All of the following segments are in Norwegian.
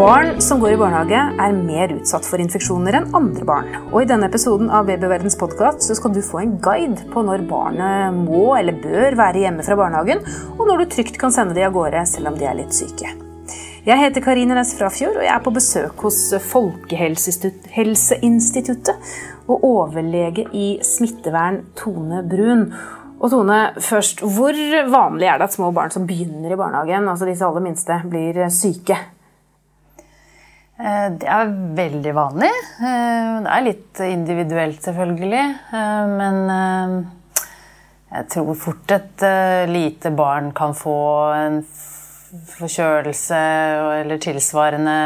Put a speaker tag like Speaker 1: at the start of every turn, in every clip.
Speaker 1: Barn som går i barnehage, er mer utsatt for infeksjoner enn andre barn. Og I denne episoden av Babyverdens podkast skal du få en guide på når barnet må eller bør være hjemme fra barnehagen, og når du trygt kan sende de av gårde selv om de er litt syke. Jeg heter Karine Næss Frafjord, og jeg er på besøk hos Folkehelseinstituttet og overlege i smittevern Tone Brun. Og Tone, først, Hvor vanlig er det at små barn som begynner i barnehagen, altså disse aller minste, blir syke?
Speaker 2: Eh, det er veldig vanlig. Eh, det er litt individuelt, selvfølgelig. Eh, men jeg tror fort et lite barn kan få en forkjølelse eller tilsvarende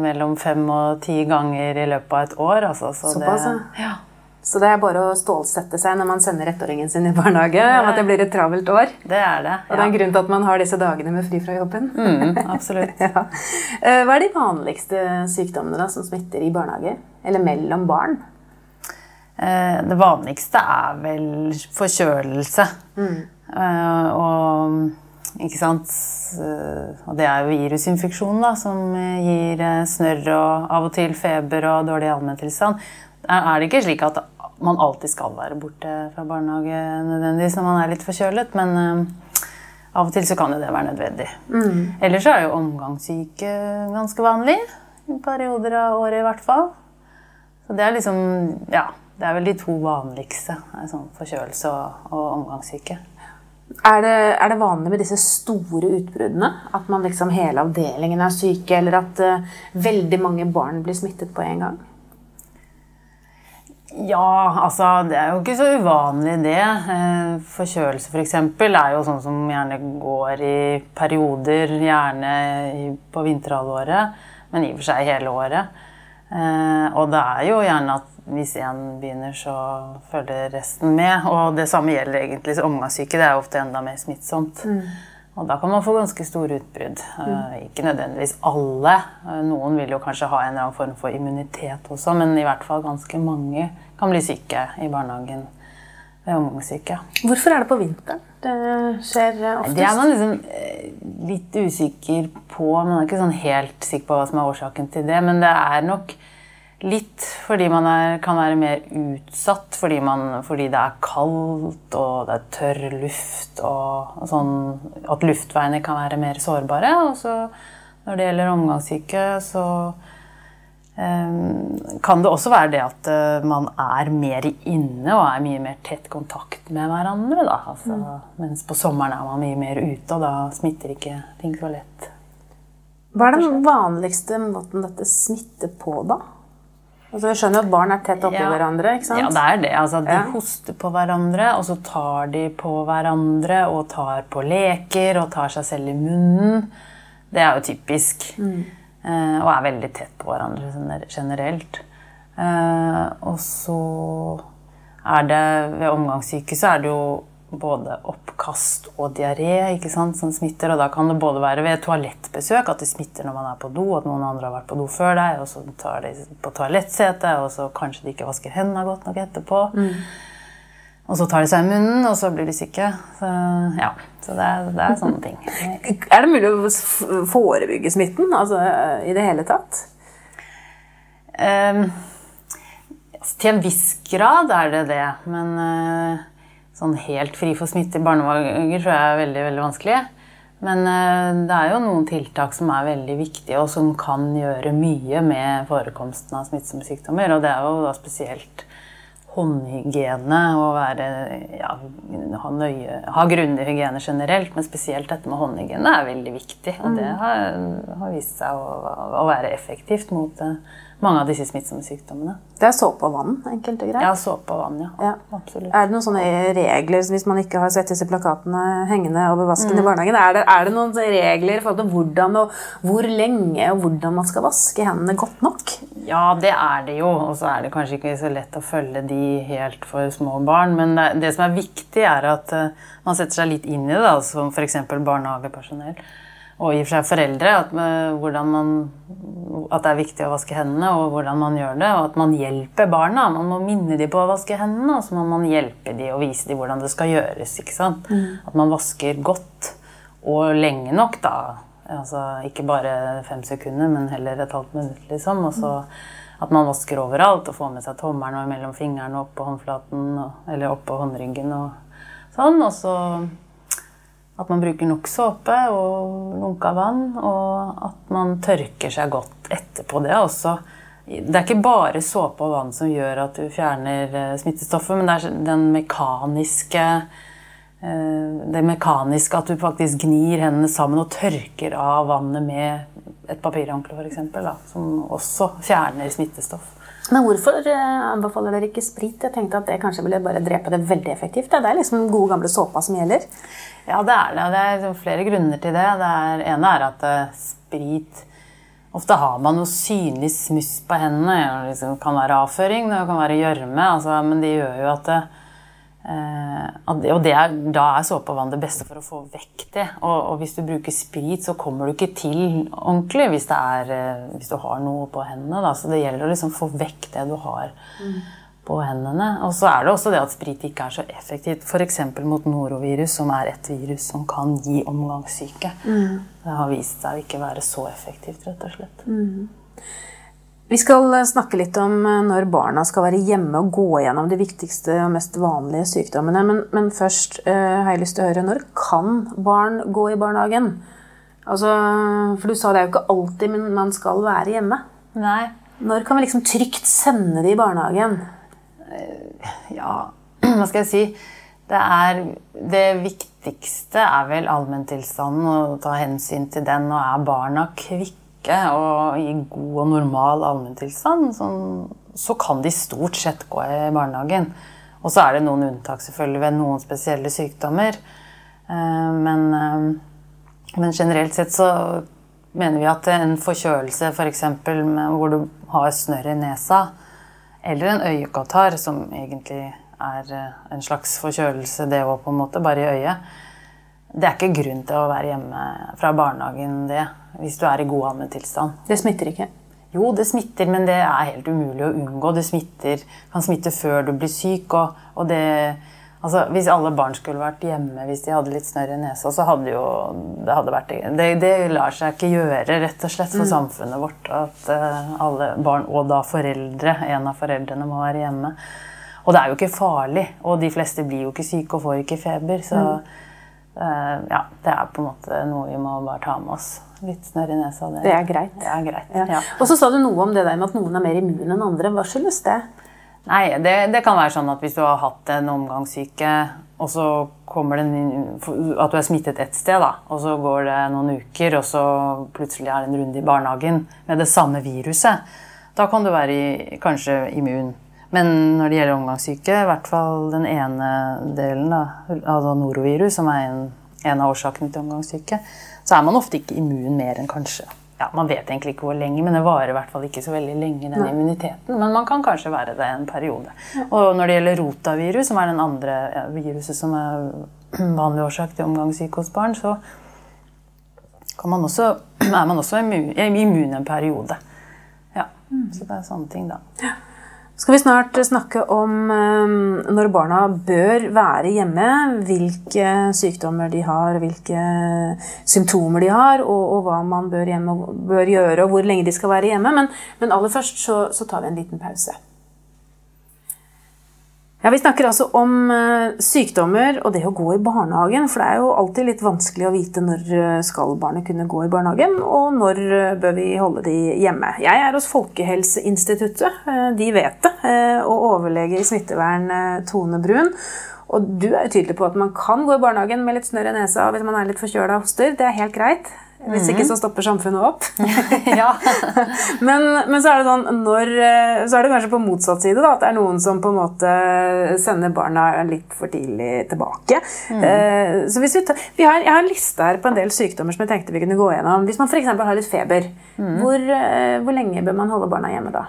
Speaker 2: mellom fem og ti ganger i løpet av et år. Altså,
Speaker 1: så Såpass, ja. Så det er bare å stålsette seg når man sender ettåringen sin i barnehage om at det blir et travelt år.
Speaker 2: Det er det. Ja.
Speaker 1: Og det er en grunn til at man har disse dagene med fri fra jobben.
Speaker 2: Mm, absolutt.
Speaker 1: ja. Eh, hva er de vanligste sykdommene da, som smitter i barnehage? Eller mellom barn?
Speaker 2: Eh, det vanligste er vel forkjølelse. Mm. Eh, og ikke sant Og det er jo virusinfeksjon da, som gir snørr og av og til feber og dårlig allmenntilstand er det ikke slik at man alltid skal være borte fra barnehage nødvendigvis når man er litt forkjølet, men uh, av og til så kan jo det være nødvendig. Mm. Ellers er jo omgangssyke ganske vanlig. I perioder av året i hvert fall. Så det er liksom Ja, det er vel de to vanligste. Sånn forkjølelse og, og omgangssyke.
Speaker 1: Er det, er det, vanlig med disse store utbruddene? At man liksom hele avdelingen er syke, eller at uh, veldig mange barn blir smittet på en gang?
Speaker 2: Ja, altså det er jo ikke så uvanlig det. Eh, forkjølelse f.eks. For er jo sånn som gjerne går i perioder, gjerne på vinterhalvåret, men i og for seg hele året. Eh, og det er jo gjerne at hvis én begynner, så følger resten med. Og det samme gjelder egentlig omgangssyke. Det er ofte enda mer smittsomt. Mm. Og da kan man få ganske store utbrudd. Mm. Ikke nødvendigvis alle. Eh, noen vil jo kanskje ha en eller annen form for immunitet også, men i hvert fall ganske mange kan bli syke i barnehagen ved omgangssyke.
Speaker 1: Hvorfor er det på vinteren det skjer oftest?
Speaker 2: Det er man liksom eh, litt usikker på. Man er ikke sånn helt sikker på hva som er årsaken til det. Men det er nok Litt fordi man er, kan være mer utsatt fordi, man, fordi, det er kaldt og det er tørr luft. Og, og sånn, at luftveiene kan være mer sårbare. Og så når det gjelder omgangssyke, så eh, kan det også være det at uh, man er mer inne og er mye mer tett kontakt med hverandre. Altså, mm. Mens på sommeren er man mye mer ute, og da smitter ikke ting så lett.
Speaker 1: Hva er den vanligste måten dette smitter på, da? Altså, jeg skjønner at barn er tett oppi ja. hverandre. ikke sant?
Speaker 2: Ja, det er det. Altså, de ja. hoster på hverandre, og så tar de på hverandre og tar på leker og tar seg selv i munnen. Det er jo typisk. Mm. Eh, og er veldig tett på hverandre generelt. Eh, og så er det ved omgangssyke så er det jo både oppkast og diaré som smitter. Og da kan det både være ved toalettbesøk, at det smitter når man er på do, at noen andre har vært på do før deg, og så tar de på toalettsetet, og så kanskje de ikke vasker hendene godt nok etterpå. Mm. Og så tar de seg i munnen, og så blir de syke. Så, ja, så det, er, det er sånne ting.
Speaker 1: Er det mulig å forebygge smitten altså, i det hele tatt? Um,
Speaker 2: til en viss grad er det det, men uh, sånn helt fri for smitte i barnehager tror jeg er veldig, veldig vanskelig. Men uh, det er jo noen tiltak som er veldig viktige, og som kan gjøre mye med forekomsten av smittsomme sykdommer. Og det er jo da spesielt håndhygiene og være, ja, ha, nøye, ha grundig hygiene generelt. Men spesielt dette med håndhygiene er veldig viktig. Og det mm. har, har vist seg å, å, være effektivt mot uh, mange av disse smittsomme sykdommene.
Speaker 1: Det er såpe og vann, enkelt og greit?
Speaker 2: Ja, såpe og vann, ja. ja. Absolutt.
Speaker 1: Er det noen sånne regler, hvis man ikke har sett disse plakatene hengende over vasken mm. i barnehagen, er det, er det, noen regler i forhold til hvordan og hvor lenge og hvordan man skal vaske hendene godt nok?
Speaker 2: Ja, det er det jo. Og så er det kanskje ikke så lett å følge de helt for små barn. Men det, det som er viktig, er at uh, man setter seg litt inn i det, da, som f.eks. barnehagepersonell og i og for seg foreldre, at, man, at, det er viktig å vaske hendene, og hvordan man gjør det. Og at man hjelper barna. Man må minne dem på å vaske hendene, og så må man hjelpe dem og vise dem hvordan det skal gjøres. Mm. At man vasker godt og lenge nok, da. Altså ikke bare fem sekunder, men heller et halvt minutt, liksom. Og så at man vasker overalt og får med seg tommelen og mellom fingrene og oppå håndflaten eller oppå håndryggen og sånn. Og så at man bruker nok såpe og lunka vann, og at man tørker seg godt etterpå det også. Det er ikke bare såpe og vann som gjør at du fjerner eh, smittestoffet, men det er den mekaniske eh, det mekaniske at du faktisk gnir hendene sammen og tørker av vannet med et papirhåndkle f.eks., som også fjerner smittestoff.
Speaker 1: Men hvorfor eh, anbefaler dere ikke sprit? Jeg tenkte at det kanskje ville bare drepe det veldig effektivt. Det er liksom gode, gamle såpa som gjelder.
Speaker 2: Ja, det er det. Det er flere grunner til det. Det er, ene er at uh, sprit Ofte har man noe synlig smuss på hendene. Det liksom, kan være avføring, det kan være gjørme. Altså, men det gjør jo at det, uh, og det er, da er såpevann det beste for å få vekk det. Og, og, hvis du bruker sprit, så kommer du ikke til ordentlig hvis, er, uh, hvis du har noe på hendene. Da. Så det gjelder å liksom få vekk det du har. Mm på hendene. Og så er det også det at sprit ikke er så effektivt. F.eks. mot norovirus, som er et virus som kan gi omgangssyke. Mm. Det har vist seg å ikke være så effektivt, rett og slett. Mm.
Speaker 1: Vi skal eh, snakke litt om eh, når barna skal være hjemme og gå gjennom de viktigste og mest vanlige sykdommene. Men, men først uh, har jeg lyst til å høre når kan barn gå i barnehagen? Altså, for du sa det er jo ikke alltid man skal være hjemme.
Speaker 2: Nei.
Speaker 1: Når kan vi liksom trygt sende de i barnehagen?
Speaker 2: Ja, hva skal jeg si Det er Det viktigste er vel allmenntilstanden, og ta hensyn til den. Og er barna kvikke og i god og normal allmenntilstand, så kan de stort sett gå i barnehagen. Og så er det noen unntak selvfølgelig ved noen spesielle sykdommer. Eh, men, eh, men generelt sett så mener vi at en forkjølelse f.eks. For hvor du har snørr i nesa, eller en øyekatarr, som egentlig er eh, en slags forkjølelse, det òg, på en måte, bare i øyet. Det er ikke grunn til å være hjemme fra barnehagen det, hvis du er i god allmenntilstand.
Speaker 1: Det smitter ikke?
Speaker 2: Jo, det smitter, men det er helt umulig å unngå. Det smitter, kan smitte før du blir syk. og, og det Altså, Hvis alle barn skulle vært hjemme hvis de hadde litt snørr i nesa, så hadde jo det hadde vært det, det lar seg ikke gjøre rett og slett for mm. samfunnet vårt at uh, alle barn, og da foreldre, en av foreldrene må være hjemme. Og det er jo ikke farlig, og de fleste blir jo ikke syke og får ikke feber. Så mm. Uh, ja, det er på en måte noe vi må bare ta med oss. Litt snørr i nesa.
Speaker 1: Det, det er greit.
Speaker 2: Det er greit
Speaker 1: ja. Ja. Og så sa du noe om det der med at noen er mer immune enn andre. Hva skyldes det?
Speaker 2: Nei, det, det, kan være sånn at hvis du har hatt en omgangssyke, og så kommer det at du er smittet ett sted, da, og så går det noen uker, og så plutselig er det en runde i barnehagen med det samme viruset, da kan du være i, kanskje immun. Men når det gjelder omgangssyke, i hvert fall den ene delen, da, altså norovirus, som er en, en av årsakene til omgangssyke, så er man ofte ikke immun mer enn kanskje ja, Man vet egentlig ikke hvor lenge, men det varer i hvert fall ikke så veldig lenge. den Nei. immuniteten, Men man kan kanskje være det en periode. Ja. Og når det gjelder rotavirus, som er den andre ja, viruset som er vanlig årsak til omgangssyke hos barn, så man også, er man også immun, immun en periode. Ja, mm. Så det er sånne ting, da. Ja
Speaker 1: skal vi snart snakke om ehm, når barna bør være hjemme, hvilke sykdommer de har, hvilke symptomer de har, og, og hva man bør, hjemme, bør, gjøre, og hvor lenge de skal være hjemme. Men, men aller først så, så tar vi en liten pause. Ja, Vi snakker altså om uh, sykdommer og det å gå i barnehagen. For det er jo alltid litt vanskelig å vite når uh, skal barnet kunne gå i barnehagen, og når uh, bør vi holde de hjemme. Jeg er hos Folkehelseinstituttet, de vet det, og overlege i smittevern Tone Brun. Og du er jo tydelig på at man kan gå i barnehagen med litt snørr i nesa hvis man er litt forkjøla og hoster. Det er helt greit. Hvis ikke så stopper samfunnet opp.
Speaker 2: ja.
Speaker 1: men, men, så er det sånn når, Så er det kanskje på motsatt side da, at det er noen som på en måte sender barna litt for tidlig tilbake. Mm. Uh, så hvis vi, tar, vi har, Jeg har en liste her på en del sykdommer som jeg tenkte vi kunne gå gjennom. Hvis man f.eks. har litt feber, mm. hvor, uh, hvor lenge bør man holde barna hjemme da?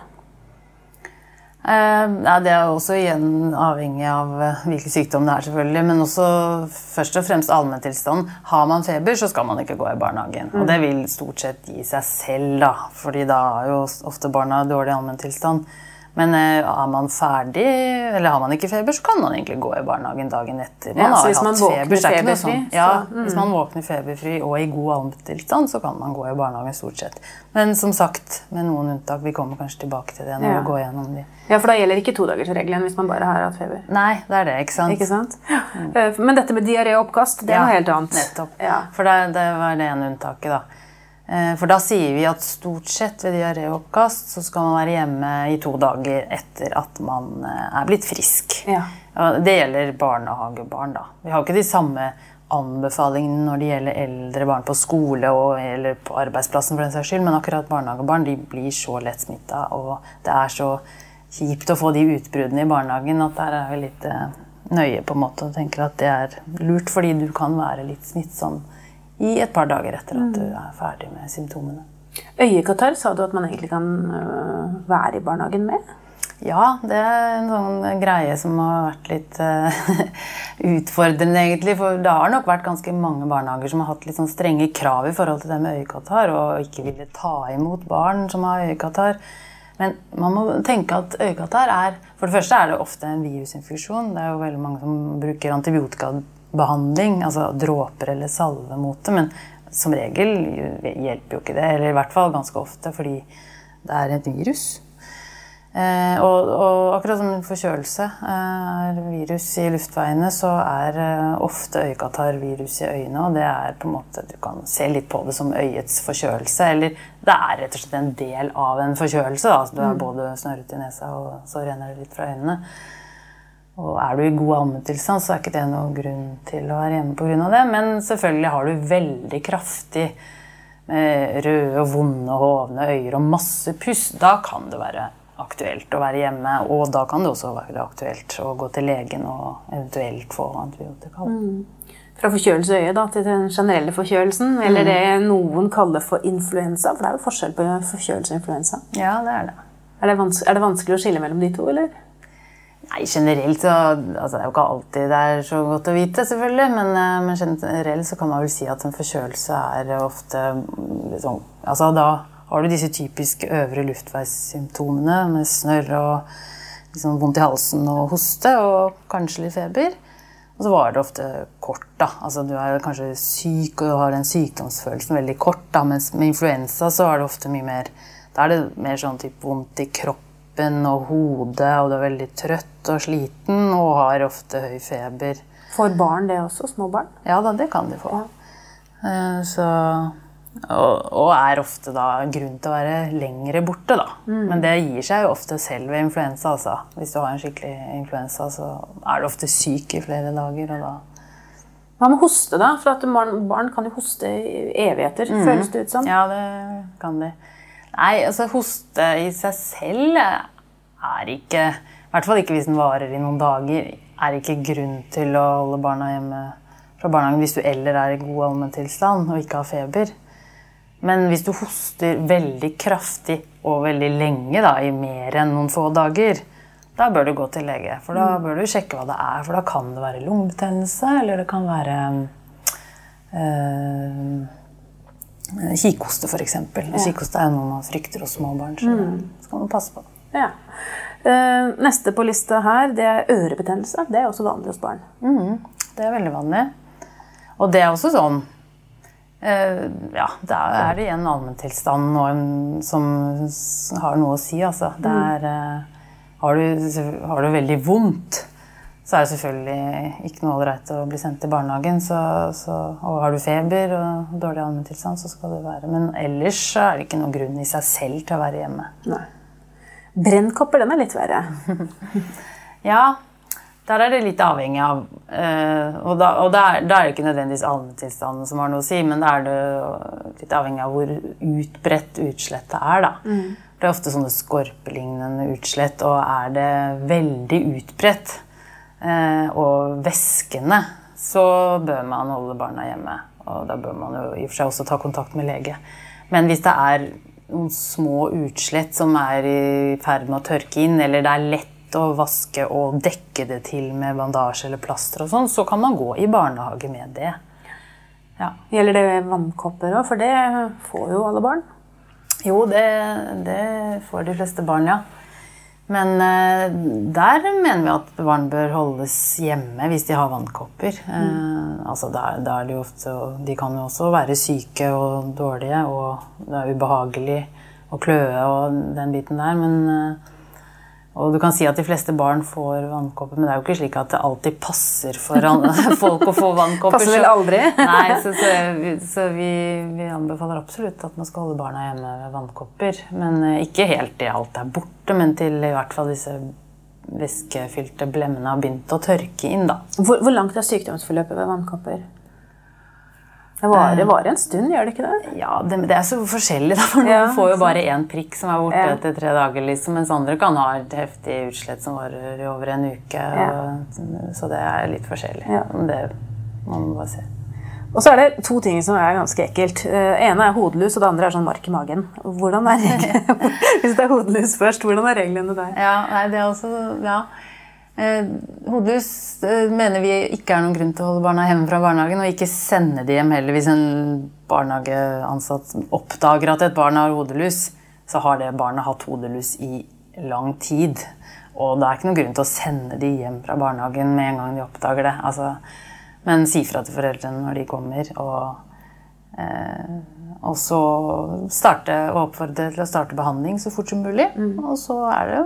Speaker 2: Eh, ja, det er også igjen avhengig av eh, hvilken sykdom det er, selvfølgelig. Men også først og fremst allmenntilstanden. Har man feber, så skal man ikke gå i barnehagen. Mm. Og det vil stort sett gi seg selv, da. fordi da har jo ofte barna dårlig allmenntilstand. Men eh, er man ferdig, eller har man ikke feber, så kan man egentlig gå i barnehagen dagen etter. Man
Speaker 1: Ja,
Speaker 2: har
Speaker 1: hvis man
Speaker 2: feber, er
Speaker 1: feberfri,
Speaker 2: sånn- Ja,
Speaker 1: mm.
Speaker 2: hvis man våkner feberfri og i god almtilstand, så kan man gå i barnehagen stort sett. Men som sagt, med noen unntak. Vi kommer kanskje tilbake til det når
Speaker 1: Ja.
Speaker 2: vi går gjennom de.
Speaker 1: Ja, For da gjelder ikke todagersregelen hvis man bare har hatt feber.
Speaker 2: Nei, det er det, ikke sant?
Speaker 1: Ikke sant? Ja. Men dette med diaré og oppkast, det er noe helt annet.
Speaker 2: Nettopp.
Speaker 1: Ja.
Speaker 2: For det, det var det ene unntaket, da. Eh, For da sier vi at stort sett ved diaréoppkast så skal man være hjemme i to dager etter at man eh, er blitt frisk.
Speaker 1: Ja.
Speaker 2: Det gjelder barnehagebarn, da. Vi har ikke de samme anbefalingene når det gjelder eldre barn på skole og, eller på arbeidsplassen, for den saks skyld, men akkurat barnehagebarn de blir så lett smitta, og det er så kjipt å få de utbruddene i barnehagen at der er vi litt eh, nøye på en måte og tenker at det er lurt, fordi du kan være litt smittsom i et par dager etter at du er ferdig med symptomene.
Speaker 1: Øyekatarr sa du at man egentlig kan øh, være i barnehagen med?
Speaker 2: Ja, det er en sånn greie som har vært litt uh, utfordrende, egentlig. For det har nok vært ganske mange barnehager som har hatt litt sånn strenge krav i forhold til det med øyekatarr, og ikke ville ta imot barn som har øyekatarr. Men man må tenke at øyekatarr er For det første er det ofte en virusinfeksjon. Det er jo veldig mange som bruker antibiotikabehandling, altså dråper eller salve mot det. Men som regel hjelper jo ikke det, eller i hvert fall ganske ofte, fordi det er et virus. Eh, og, og akkurat som en forkjølelse eh, er virus i luftveiene, så er eh, ofte øyekatarr virus i øynene. Og det er på en måte, du kan se litt på det som øyets forkjølelse. Eller det er rett og slett en del av en forkjølelse. Da. Altså, du er både snørret i nesa, og så renner det litt fra øynene. Og er du i god allmenntilstand, så er ikke det noen grunn til å være hjemme pga. det. Men selvfølgelig har du veldig kraftig med røde og vonde hovne øyne og masse pust. Da kan det være aktuelt å være hjemme, og da kan det også være aktuelt å gå til legen og eventuelt få antibiotika.
Speaker 1: Fra forkjølelse i øyet da, til den generelle forkjølelsen, eller det noen kaller for influensa. For det er jo forskjell på forkjølelse og influensa.
Speaker 2: Ja, det er det.
Speaker 1: Er det, er det vanskelig å skille mellom de to, eller?
Speaker 2: Nei, generelt så altså Det er jo ikke alltid det er så godt å vite, selvfølgelig. Men, eh, men generelt så kan man vel si at en forkjølelse er ofte liksom Altså da har du disse typiske øvre luftveissymptomene med snørr og liksom vondt i halsen og hoste og kanskje litt feber. Og så varer det ofte kort. da. Altså Du er kanskje syk og har den sykdomsfølelsen veldig kort. da, Mens med influensa så er det ofte mye mer Da er det mer sånn type vondt i kroppen og hodet, og du er veldig trøtt og sliten og har ofte høy feber.
Speaker 1: Får barn det også? Små barn?
Speaker 2: Ja da, det kan de få. Ja. Så, og, og er ofte da grunn til å være lengre borte, da. Men det gir seg jo ofte selv ved influensa. altså. Hvis du har en skikkelig influensa, så er du ofte syk i flere dager. og da...
Speaker 1: Hva med hoste, da? For at barn, barn kan jo hoste i evigheter, føles det ut som.
Speaker 2: Ja, det kan de. Nei, altså hoste i seg selv er ikke I hvert fall ikke hvis den varer i noen dager. Er ikke grunn til å holde barna hjemme fra barnehagen hvis du eller er i god allmenntilstand og ikke har feber. Men hvis du hoster veldig kraftig og veldig lenge, da, i mer enn noen få dager, da bør du gå til lege. For da bør du sjekke hva det er. For da kan det være lungebetennelse, eller det kan være øh, kikhoste, f.eks. Ja. Kikhoste er noe man frykter hos små barn. Så det skal man passe på.
Speaker 1: Ja. Eh, neste på lista her, det er ørebetennelse. Det er også vanlig hos barn.
Speaker 2: Det er veldig vanlig. Og det er også sånn eh, Ja, da er det igjen allmenntilstanden og en- som har noe å si, altså. Det er eh, har, du, har du veldig vondt, så er det selvfølgelig ikke noe ålreit å bli sendt til barnehagen. Så, så, og har du feber og dårlig allmenntilstand, så skal det være Men ellers så er det ikke noen grunn i seg selv til å være hjemme.
Speaker 1: Nei. Brennkopper, den er litt verre.
Speaker 2: Ja, der er det litt avhengig av eh, Og, da, og da, er, er det ikke nødvendigvis allmenntilstanden som har noe å si, men da er det litt avhengig av hvor utbredt utslettet er. da. Det er ofte sånne skorpelignende utslett, og er det veldig utbredt eh, og væskende, så bør man holde barna hjemme. Og da bør man jo i og for seg også ta kontakt med lege. Men hvis det er noen små utslett som er i ferd med å tørke inn, eller det er lett å vaske og dekke det til med bandasje eller plaster, og sånn, så kan man gå i barnehage med det. Ja.
Speaker 1: Gjelder det vannkopper òg? For det får jo alle barn.
Speaker 2: Jo, det, det får de fleste barn, ja. Men eh, der mener vi at barn bør holdes hjemme hvis de har vannkopper. Eh, altså der, der er de ofte De kan jo også være syke og dårlige, og det er ubehagelig å kløe og den biten der, men eh, og du kan si at de fleste barn får vannkopper, men det er jo ikke slik at det alltid passer for folk å få vannkopper.
Speaker 1: Passer vel aldri.
Speaker 2: Nei, så, så, så vi, vi anbefaler absolutt at man skal holde barna hjemme ved vannkopper. Men eh, ikke helt til alt er borte, men til i hvert fall disse væskefylte blemmene har begynt å tørke inn. da.
Speaker 1: Hvor, hvor langt er sykdomsforløpet ved vannkopper? Det varer, varer en stund, gjør det ikke det?
Speaker 2: Ja, det, det er så forskjellig. da, for Noen
Speaker 1: Ja,
Speaker 2: får jo bare én prikk som er borte
Speaker 1: Ja.
Speaker 2: etter tre dager, liksom, mens andre kan ha et heftig utslett som varer i over en uke. Og, så det er litt forskjellig.
Speaker 1: Ja.
Speaker 2: Men Det må man bare se.
Speaker 1: Og så er det to ting som er ganske ekkelt. Det ene er hodelus, og det andre er sånn mark i magen. Hvordan er reglene? Hvis det er hodelus først, hvordan er reglene der?
Speaker 2: Ja, nei, det er også Ja. Eh, hodelus eh, mener vi ikke er noen grunn til å holde barna hjemme fra barnehagen, og ikke sende de hjem heller hvis en barnehageansatt oppdager at et barn har hodelus, så har det barnet hatt hodelus i lang tid. Og det er ikke noen grunn til å sende de hjem fra barnehagen med en gang de oppdager det. Altså, men si fra til foreldrene når de kommer, og Eh, og så starte, og oppfordre til å starte behandling så fort som mulig. Og så er det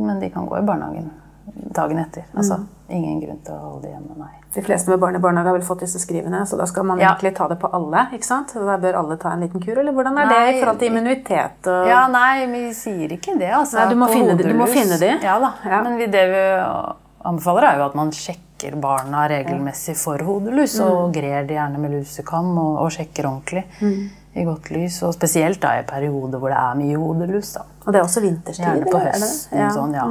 Speaker 2: Men de kan gå i barnehagen dagen etter. Altså, Ingen grunn til å holde det hjemme, nei.
Speaker 1: De fleste med barn i barnehage har vel fått disse skrivene, så da skal man
Speaker 2: Ja.
Speaker 1: egentlig ta det på alle. ikke sant? Da bør alle ta en liten kur, eller hvordan er det i forhold til immunitet? Og...
Speaker 2: Ja, nei, vi sier ikke det, altså.
Speaker 1: Nei, du må finne du må finne de.
Speaker 2: Ja da.
Speaker 1: Ja.
Speaker 2: Men vi, det vi anbefaler, er jo at man sjekker barna regelmessig for hodelus,
Speaker 1: Mm.
Speaker 2: og grer de gjerne med lusekam og, og sjekker ordentlig
Speaker 1: Mm.
Speaker 2: i godt lys. Og spesielt da i perioder hvor det er mye hodelus. da.
Speaker 1: Og det er også vinterstid?
Speaker 2: Gjerne på høsten.
Speaker 1: Ja.
Speaker 2: sånn, ja.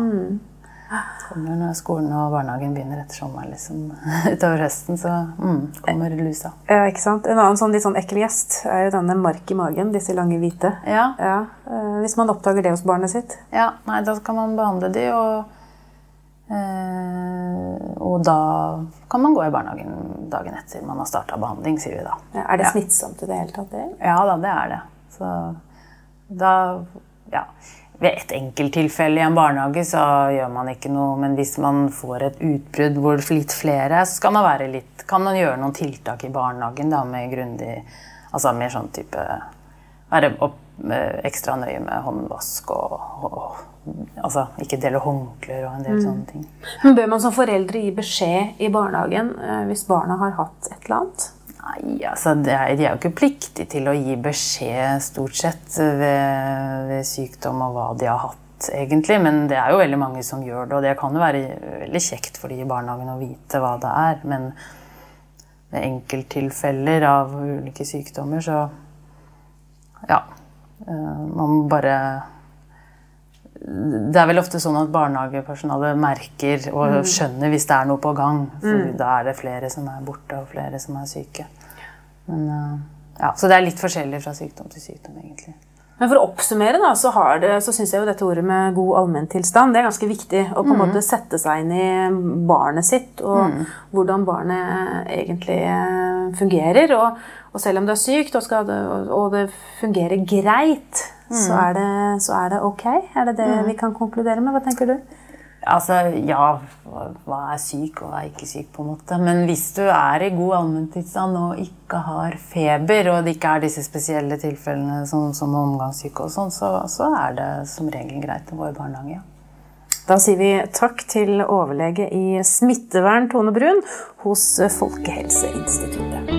Speaker 2: Kommer når skolen og barnehagen begynner etter sommeren. liksom. Utover høsten så mm, kommer lusa.
Speaker 1: Ja, ikke sant? En annen sånn litt sånn ekkel gjest er jo denne mark i magen, disse lange hvite.
Speaker 2: Ja,
Speaker 1: Ja, eh, Hvis man oppdager det hos barnet sitt.
Speaker 2: ja, nei, da kan man behandle de, og, eh, og da kan man gå i barnehagen dagen etter man har starta behandling, sier vi da.
Speaker 1: Ja, er det smittsomt i det hele tatt? det?
Speaker 2: Ja da, det er det. Så da Ja. Ved et enkelttilfelle i en barnehage så gjør man ikke noe, men hvis man får et utbrudd hvor litt flere er, så man være litt, kan man gjøre noen tiltak i barnehagen da, med grundig Altså mer sånn type Være opp, eh, ekstra nøye med håndvask og, og Altså ikke dele håndklær og en del sånne ting.
Speaker 1: Men Bør man som foreldre gi beskjed i barnehagen eh, hvis barna har hatt et eller annet?
Speaker 2: Nei, altså er, De er jo ikke pliktige til å gi beskjed stort sett ved, ved sykdom og hva de har hatt, egentlig. Men det er jo veldig mange som gjør det, og det kan jo være veldig kjekt for de i barnehagen å vite hva det er. Men ved enkelttilfeller av ulike sykdommer, så Ja. eh, Man må bare det er vel ofte sånn at barnehagepersonalet merker og skjønner hvis det er noe på gang. For da er det flere som er borte, og flere som er syke. Men, eh, ja, så det er litt forskjellig fra sykdom til sykdom, egentlig.
Speaker 1: Men for å oppsummere da, så, har det, så syns jeg jo dette ordet med god allmenntilstand det er ganske viktig. Å på en måte sette seg inn i barnet sitt og hvordan barnet egentlig eh, fungerer. Og, og selv om det er sykt og, skal det, og det fungerer greit, så, er det, så er det ok? Er det det vi kan konkludere med? Hva tenker du?
Speaker 2: Altså, ja, hva- er syk, og hva er ikke syk, på en måte. Men hvis du er i god allmenntilstand og ikke har feber, og det ikke er disse spesielle tilfellene som, som omgangssyke og sånn, så, så er det som regel greit å gå i barnehage. ja.
Speaker 1: Da sier vi takk til overlege i smittevern Tone Brun hos Folkehelseinstituttet.